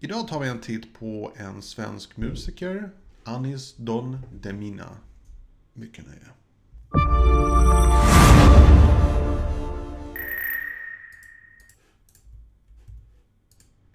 Idag tar vi en titt på en svensk musiker, Anis Don Demina. Mycket nöje.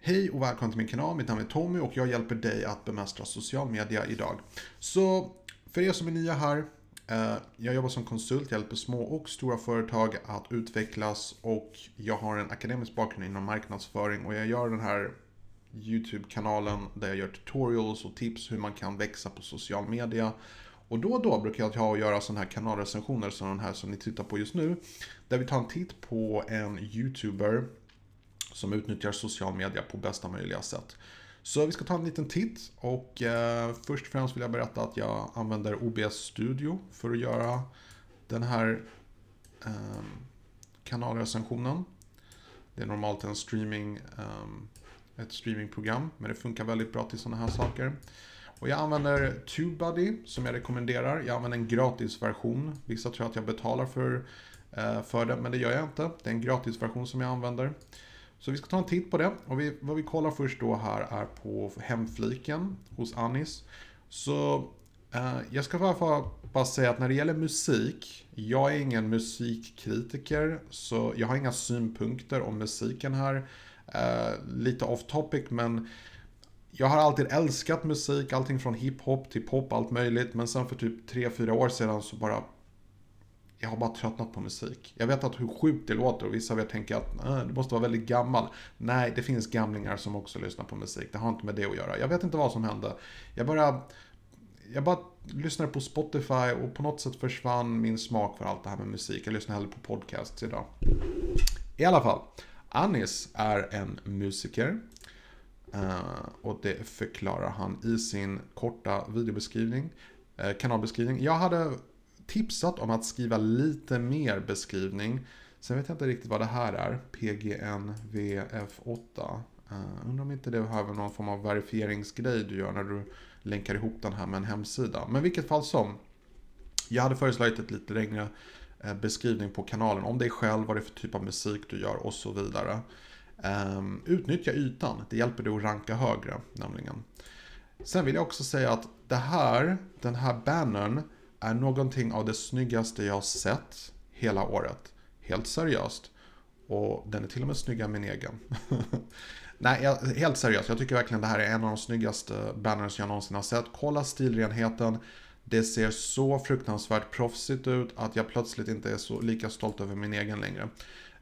Hej och välkommen till min kanal. Mitt namn är Tommy och jag hjälper dig att bemästra social media idag. Så för er som är nya här, eh, jag jobbar som konsult, hjälper små och stora företag att utvecklas och jag har en akademisk bakgrund inom marknadsföring och jag gör den här YouTube-kanalen där jag gör tutorials och tips hur man kan växa på social media. Och då och då brukar jag ha och göra sådana här kanalrecensioner som den här som ni tittar på just nu. Där vi tar en titt på en YouTuber som utnyttjar social media på bästa möjliga sätt. Så vi ska ta en liten titt och eh, först och främst vill jag berätta att jag använder OBS Studio för att göra den här eh, kanalrecensionen. Det är normalt en streaming, eh, ett streamingprogram men det funkar väldigt bra till sådana här saker. Och jag använder TubeBuddy som jag rekommenderar. Jag använder en gratisversion. Vissa tror att jag betalar för, eh, för det men det gör jag inte. Det är en gratisversion som jag använder. Så vi ska ta en titt på det. Och vi, vad vi kollar först då här är på hemfliken hos Anis. Så eh, jag ska bara, bara säga att när det gäller musik, jag är ingen musikkritiker, så jag har inga synpunkter om musiken här. Eh, lite off topic, men jag har alltid älskat musik, allting från hiphop till pop, allt möjligt. Men sen för typ 3-4 år sedan så bara jag har bara tröttnat på musik. Jag vet att hur sjukt det låter och vissa av er tänker att äh, du måste vara väldigt gammal. Nej, det finns gamlingar som också lyssnar på musik. Det har inte med det att göra. Jag vet inte vad som hände. Jag bara, jag bara lyssnade på Spotify och på något sätt försvann min smak för allt det här med musik. Jag lyssnar hellre på podcasts idag. I alla fall, Anis är en musiker. Uh, och det förklarar han i sin korta videobeskrivning, uh, kanalbeskrivning. Jag hade tipsat om att skriva lite mer beskrivning. Sen vet jag inte riktigt vad det här är. PGNVF8. Uh, eh, undrar om inte det behöver någon form av verifieringsgrej du gör när du länkar ihop den här med en hemsida. Men vilket fall som. Jag hade föreslagit ett lite längre uh, Eh, beskrivning på kanalen om dig själv, vad det är för typ av musik du gör och så vidare. Ehm, utnyttja ytan, det hjälper dig att ranka högre nämligen. Sen vill jag också säga att det här, den här bannern är någonting av det snyggaste jag har sett hela året. Helt seriöst. Och den är till och med snyggare än min egen. Nej, jag, helt seriöst. Jag tycker verkligen det här är en av de snyggaste banners jag någonsin har sett. Kolla stilrenheten. Det ser så fruktansvärt proffsigt ut att jag plötsligt inte är så lika stolt över min egen längre.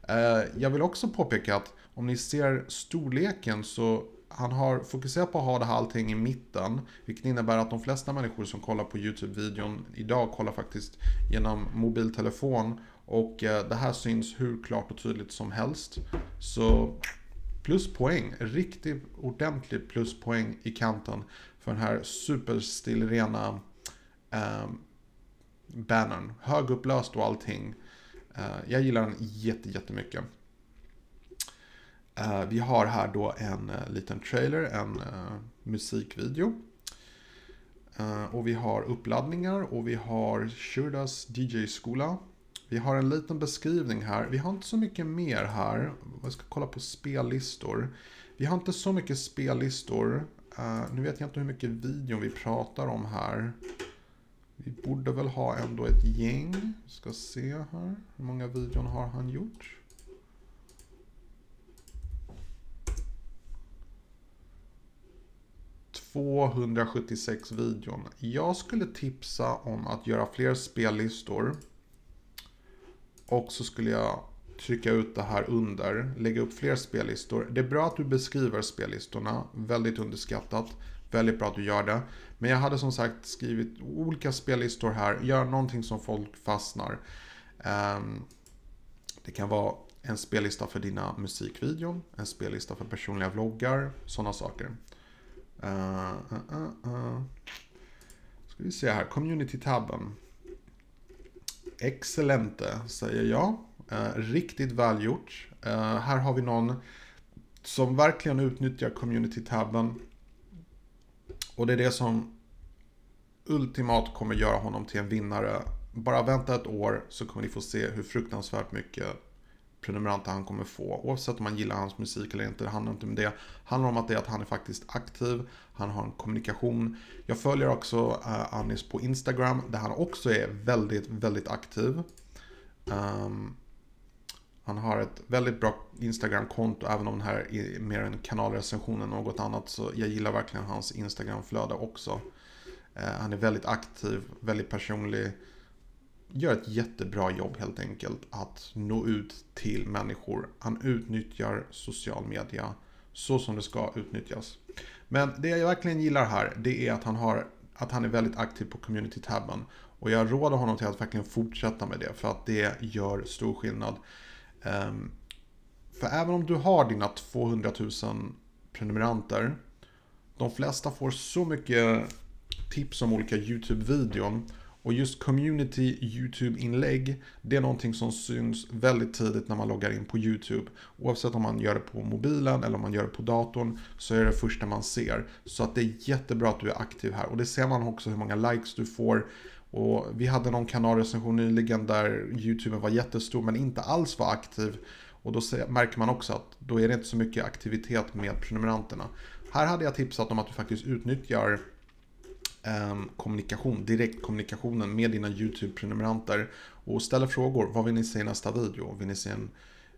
Eh, jag vill också påpeka att om ni ser storleken så han har fokuserat på att ha det här allting i mitten. Vilket innebär att de flesta människor som kollar på YouTube-videon idag kollar faktiskt genom mobiltelefon. Och eh, det här syns hur klart och tydligt som helst. Så pluspoäng, riktigt ordentlig pluspoäng i kanten för den här superstilrena eh, bannern. Högupplöst och allting. Eh, jag gillar den jätte, jättemycket. Eh, vi har här då en eh, liten trailer, en eh, musikvideo. Eh, och vi har uppladdningar och vi har Shurdas DJ-skola. Vi har en liten beskrivning här. Vi har inte så mycket mer här. Jag ska kolla på spellistor. Vi har inte så mycket spellistor. nu vet jag inte hur mycket videon vi pratar om här. Vi borde väl ha ändå ett gäng. Ska se här. Hur många videon har han gjort? 276 videon. Jag skulle tipsa om att göra fler spellistor. Och så skulle jag trycka ut det här under, lägga upp fler spellistor. Det är bra att du beskriver spellistorna, väldigt underskattat. Väldigt bra att du gör det. Men jag hade som sagt skrivit olika spellistor här, gör någonting som folk fastnar. Ehm, det kan vara en spellista för dina musikvideon, en spellista för personliga vloggar, sådana saker. Uh, uh, uh, Ska vi se här, community-tabben. Excellente, säger jag. Uh, riktigt välgjort. Uh, eh, här har vi någon som verkligen utnyttjar community-tabben. Och det är det som ultimat kommer göra honom till en vinnare. Bara vänta ett år så kommer ni få se hur fruktansvärt mycket prenumeranter han kommer få. Oavsett om man gillar hans musik eller inte. Det handlar inte om det. Det handlar om att, det är att han är faktiskt aktiv. Han har en kommunikation. Jag följer också uh, Anis på Instagram. Där han också är väldigt, väldigt aktiv. Um, han har ett väldigt bra Instagram-konto, även om det här är mer en kanalrecension än något annat. Så jag gillar verkligen hans Instagram-flöde också. Eh, han är väldigt aktiv, väldigt personlig gör ett jättebra jobb helt enkelt att nå ut till människor. Han utnyttjar social media så som det ska utnyttjas. Men det jag verkligen gillar här, det är att han, har, att han är väldigt aktiv på community-tabben. Och jag råder honom till att verkligen fortsätta med det, för att det gör stor skillnad. Ehm, för även om du har dina 200 000 prenumeranter, de flesta får så mycket tips om olika YouTube-videon och just community YouTube-inlägg, det är någonting som syns väldigt tidigt när man loggar in på YouTube. Oavsett om man gör det på mobilen eller om man gör det på datorn så är det det första man ser. Så att det är jättebra att du är aktiv här och det ser man också hur många likes du får. Och vi hade någon kanalrecension nyligen där YouTube var jättestor men inte alls var aktiv. Och då märker man också att då är det inte så mycket aktivitet med prenumeranterna. Här hade jag tipsat om att du faktiskt utnyttjar eh, kommunikation, direktkommunikationen med dina YouTube-prenumeranter och ställer frågor. Vad vill ni se i nästa video? Vill ni se en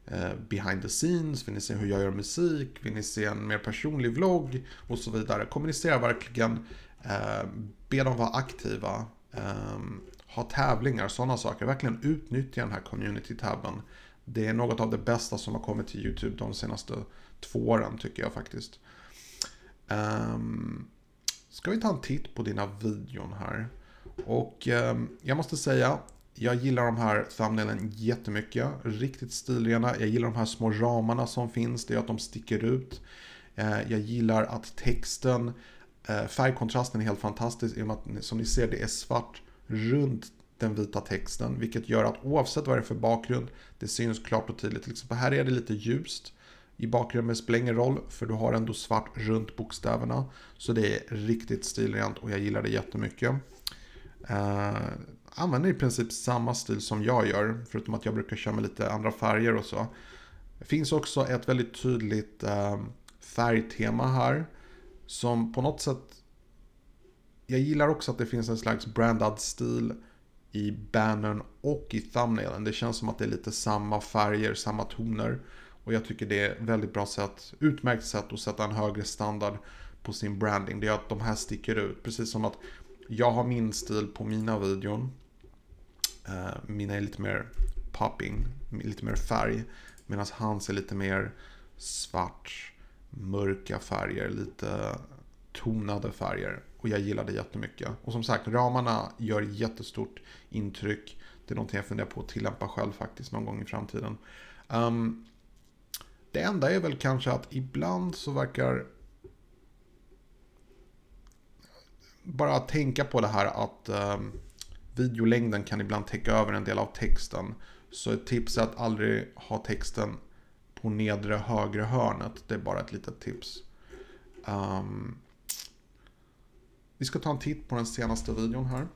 eh, behind the scenes? Vill ni se hur jag gör musik? Vill ni se en mer personlig vlogg? Och så vidare. Kommunicera verkligen. Eh, be dem vara aktiva um, ha tävlingar, sådana saker. Verkligen utnyttja den här community-tabben. Det är något av det bästa som har kommit till YouTube de senaste två åren tycker jag faktiskt. Um, ska vi ta en titt på dina videon här. Och um, jag måste säga, jag gillar de här thumbnailen jättemycket. Riktigt stilrena. Jag gillar de här små ramarna som finns. Det gör att de sticker ut. Jag gillar att texten, Eh, färgkontrasten är helt fantastisk. I och med att som ni ser det är svart runt den vita texten. Vilket gör att oavsett vad det är för bakgrund, det syns klart och tydligt. Till exempel här är det lite ljust i bakgrunden spelar ingen roll för du har ändå svart runt bokstäverna. Så det är riktigt stilrent och jag gillar det jättemycket. Eh, använder i princip samma stil som jag gör förutom att jag brukar köra med lite andra färger och så. Det finns också ett väldigt tydligt eh, färgtema här som på något sätt jag gillar också att det finns en slags brandad stil i bannern och i thumbnailen. Det känns som att det är lite samma färger, samma toner. Och jag tycker det är ett väldigt bra sätt, utmärkt sätt att sätta en högre standard på sin branding. Det är att de här sticker ut. Precis som att jag har min stil på mina videon. Eh, mina är lite mer popping, lite mer färg. Medan hans är lite mer svart, mörka färger, lite tonade färger. Och jag gillar det jättemycket. Och som sagt, ramarna gör jättestort intryck. Det är någonting jag funderar på att tillämpa själv faktiskt någon gång i framtiden. Um, det enda är väl kanske att ibland så verkar bara tänka på det här att um, videolängden kan ibland täcka över en del av texten. Så ett tips är att aldrig ha texten på nedre högra hörnet. Det är bara ett litet tips. Um, vi ska ta en titt på den senaste videon här.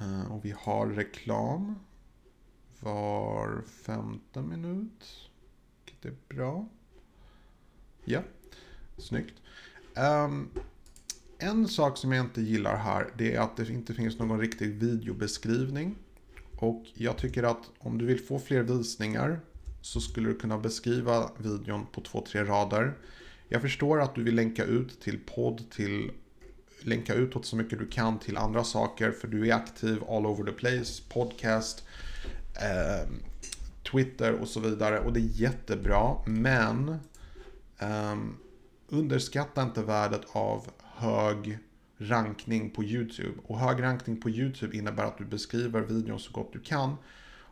Uh, och vi har reklam var femte minut. Vilket är bra. Ja, snyggt. Um, en sak som jag inte gillar här det är att det inte finns någon riktig videobeskrivning. Och jag tycker att om du vill få fler visningar så skulle du kunna beskriva videon på två, tre rader. Jag förstår att du vill länka ut till podd, till länka utåt så mycket du kan till andra saker för du är aktiv all over the place, podcast, eh, Twitter och så vidare. Och det är jättebra. Men eh, underskatta inte värdet av hög rankning på YouTube. Och hög rankning på YouTube innebär att du beskriver videon så gott du kan.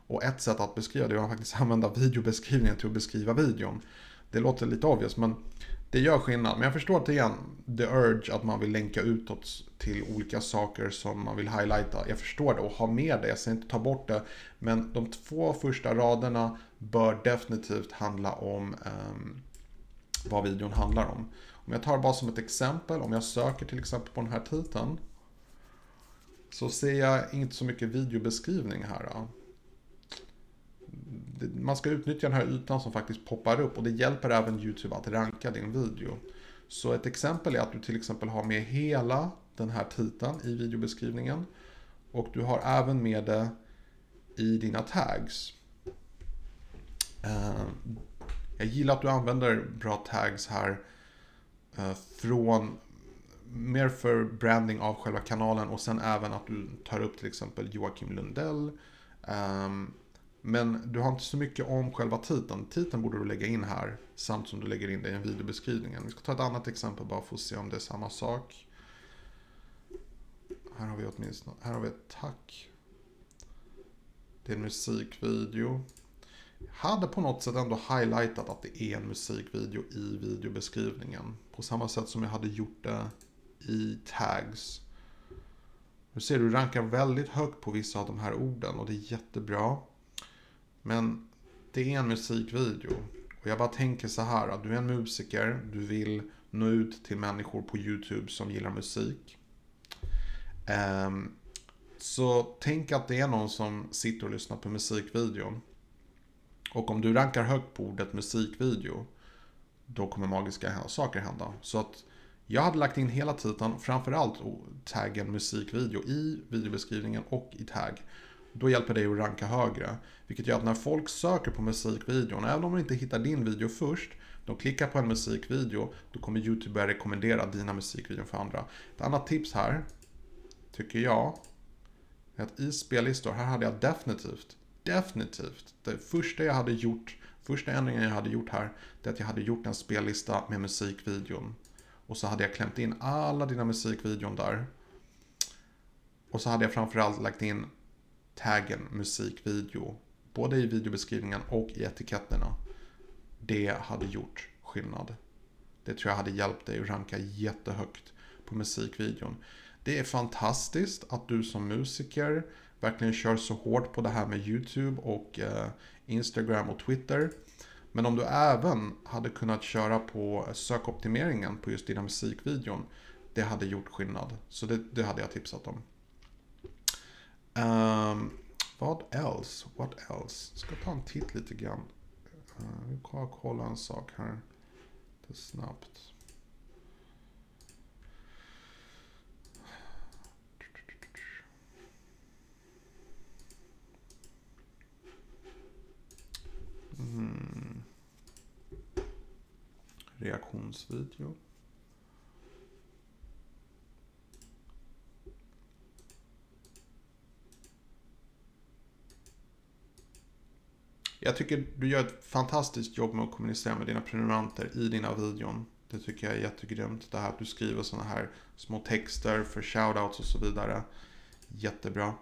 Och ett sätt att beskriva det är att faktiskt använda videobeskrivningen till att beskriva videon. Det låter lite obvious men det gör skillnad. Men jag förstår att det är the urge att man vill länka utåt till olika saker som man vill highlighta. Jag förstår det och ha med det, jag säger inte ta bort det. Men de två första raderna bör definitivt handla om um, vad videon handlar om. Om jag tar bara som ett exempel, om jag söker till exempel på den här titeln. Så ser jag inte så mycket videobeskrivning här. Då. man ska utnyttja den här ytan som faktiskt poppar upp och det hjälper även YouTube att ranka din video. Så ett exempel är att du till exempel har med hela den här titeln i videobeskrivningen och du har även med det i dina tags. Eh, jag gillar att du använder bra tags här Eh, från mer för branding av själva kanalen och sen även att du tar upp till exempel Joakim Lundell. Um, men du har inte så mycket om själva titeln. Titeln borde du lägga in här samt som du lägger in det i en videobeskrivning. Vi ska ta ett annat exempel bara för att se om det är samma sak. Här har vi åtminstone, här har vi ett tack. Det är en musikvideo. Jag hade på något sätt ändå highlightat att det är en musikvideo i videobeskrivningen. På samma sätt som jag hade gjort det i tags. Nu ser du rankar väldigt högt på vissa av de här orden och det är jättebra. Men det är en musikvideo. Och jag bara tänker så här att du är en musiker, du vill nå ut till människor på YouTube som gillar musik. Um, så tänk att det är någon som sitter och lyssnar på musikvideon. Och om du rankar högt på ordet musikvideo, då kommer magiska saker hända. Så att jag hade lagt in hela titeln, framförallt taggen musikvideo i videobeskrivningen och i tagg. Då hjälper det att ranka högre. Vilket gör att när folk söker på musikvideon, även om de inte hittar din video först, de klickar på en musikvideo, då kommer YouTube börja rekommendera dina musikvideor för andra. Ett annat tips här, tycker jag, är att i spellistor, här hade jag definitivt, definitivt, det första jag hade gjort, första ändringen jag hade gjort här, det är att jag hade gjort en spellista med musikvideon. Och så hade jag klämt in alla dina musikvideon där. Och så hade jag framförallt lagt in taggen musikvideo. Både i videobeskrivningen och i etiketterna. Det hade gjort skillnad. Det tror jag hade hjälpt dig att ranka jättehögt på musikvideon. Det är fantastiskt att du som musiker verkligen kör så hårt på det här med YouTube och eh, Instagram och Twitter. Men om du även hade kunnat köra på sökoptimeringen på just dina musikvideon. Det hade gjort skillnad. Så det, det hade jag tipsat om. Um, vad else? What else? Ska ta en titt lite grann. Uh, vi ska kolla en sak här. Det snabbt. Mm. Reaktionsvideo. Jag tycker du gör ett fantastiskt jobb med att kommunicera med dina prenumeranter i dina videon. Det tycker jag är jättegrymt. Det här att du skriver sådana här små texter för shoutouts och så vidare. Jättebra.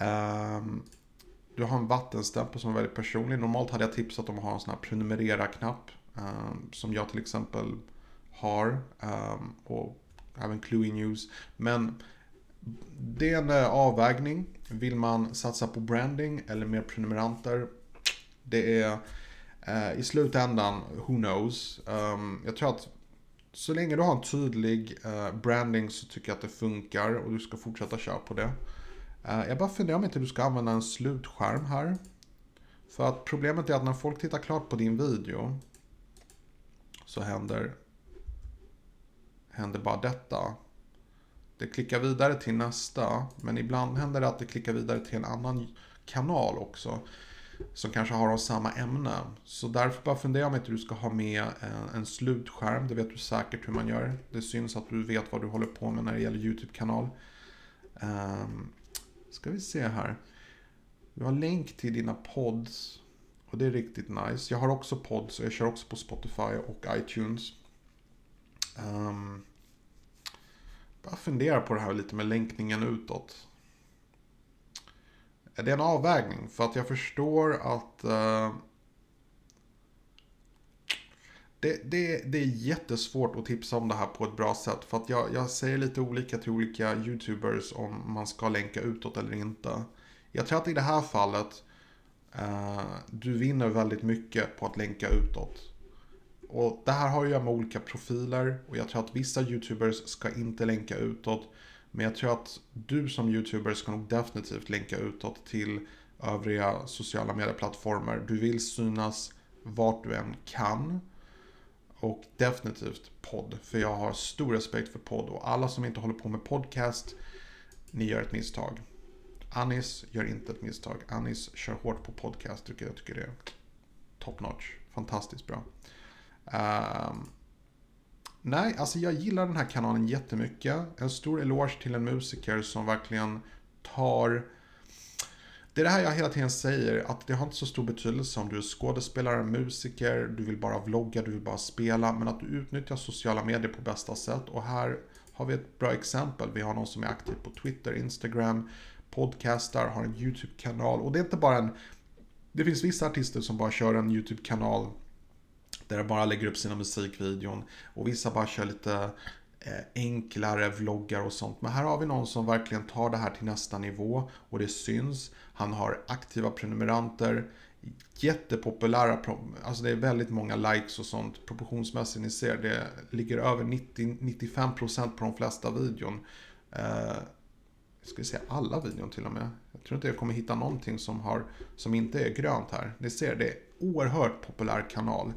Um, du har en vattenstämpel som är väldigt personlig. Normalt hade jag tipsat om att ha en sån här prenumerera-knapp. Um, som jag till exempel har. Um, och även Cluey News. Men det är en eh, avvägning. Vill man satsa på branding eller mer prenumeranter? Det är eh, i slutändan, who knows. Um, jag tror att så länge du har en tydlig eh, branding så tycker jag att det funkar och du ska fortsätta köra på det. Eh, jag bara funderar om inte du ska använda en slutskärm här. För att problemet är att när folk tittar klart på din video så händer, händer bara detta. Det klickar vidare till nästa, men ibland händer det att det klickar vidare till en annan kanal också. Som kanske har samma ämne. Så därför bara fundera om inte du ska ha med en, en slutskärm. Det vet du säkert hur man gör. Det syns att du vet vad du håller på med när det gäller YouTube-kanal. Um, Ska vi se här. Vi har länk till dina pods. Och det är riktigt nice. Jag har också pods och jag kör också på Spotify och iTunes. Um, bara fundera på det här lite med länkningen utåt. Det Är en avvägning? För att jag förstår att uh, det, det, det är jättesvårt att tipsa om det här på ett bra sätt. För att jag, jag säger lite olika till olika YouTubers om man ska länka utåt eller inte. Jag tror att i det här fallet eh, du vinner väldigt mycket på att länka utåt. Och det här har att göra med olika profiler och jag tror att vissa YouTubers ska inte länka utåt. Men jag tror att du som YouTuber ska nog definitivt länka utåt till övriga sociala medieplattformar. Du vill synas vart du än kan. Och definitivt podd, för jag har stor respekt för podd och alla som inte håller på med podcast, ni gör ett misstag. Anis gör inte ett misstag. Anis kör hårt på podcast, vilket jag tycker är top notch. Fantastiskt bra. Um, nej, alltså jag gillar den här kanalen jättemycket. En stor eloge till en musiker som verkligen tar det är det här jag hela tiden säger, att det har inte så stor betydelse om du är skådespelare, musiker, du vill bara vlogga, du vill bara spela, men att du utnyttjar sociala medier på bästa sätt. Och här har vi ett bra exempel. Vi har någon som är aktiv på Twitter, Instagram, podcastar, har en YouTube-kanal. Och det är inte bara en... Det finns vissa artister som bara kör en YouTube-kanal där de bara lägger upp sina musikvideon. Och vissa bara kör lite Eh, enklare vloggar och sånt. Men här har vi någon som verkligen tar det här till nästa nivå och det syns. Han har aktiva prenumeranter, jättepopulära, alltså det är väldigt många likes och sånt. Proportionsmässigt, ni ser, det ligger över 90-95% på de flesta videon. Eh, jag ska säga alla videon till och med. Jag tror inte jag kommer hitta någonting som, har, som inte är grönt här. Ni ser, det är oerhört populär kanal.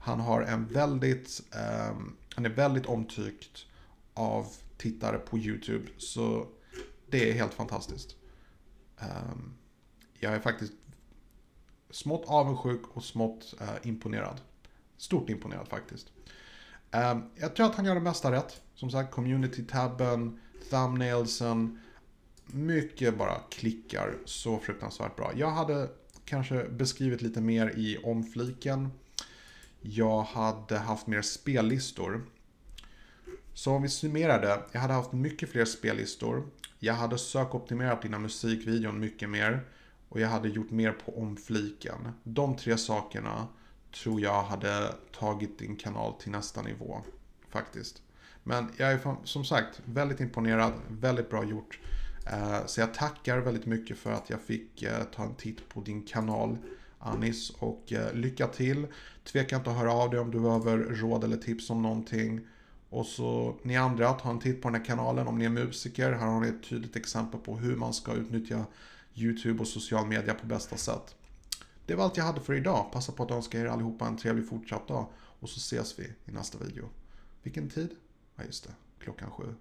Han har en väldigt, eh, han är väldigt omtyckt av tittare på YouTube. Så det är helt fantastiskt. Um, jag är faktiskt smått avundsjuk och smått uh, imponerad. Stort imponerad faktiskt. Um, jag tror att han gör det mesta rätt. Som sagt, community-tabben, thumbnailsen. Mycket bara klickar så fruktansvärt bra. Jag hade kanske beskrivit lite mer i omfliken. Jag hade haft mer spellistor. Så om vi summerar det. Jag hade haft mycket fler spellistor. Jag hade sökoptimerat dina musikvideon mycket mer. Och jag hade gjort mer på omfliken. De tre sakerna tror jag hade tagit din kanal till nästa nivå. Faktiskt. Men jag är som sagt väldigt imponerad, väldigt bra gjort. Eh, så jag tackar väldigt mycket för att jag fick eh, ta en titt på din kanal Anis och eh, lycka till. Tveka inte att höra av dig om du behöver råd eller tips om någonting. Och så ni andra, ta en titt på den här kanalen om ni är musiker. Här har ni ett tydligt exempel på hur man ska utnyttja YouTube och social media på bästa sätt. Det var allt jag hade för idag. Passa på att önska er allihopa en trevlig fortsatt dag. Och så ses vi i nästa video. Vilken tid? Ja, just det. Klockan sju.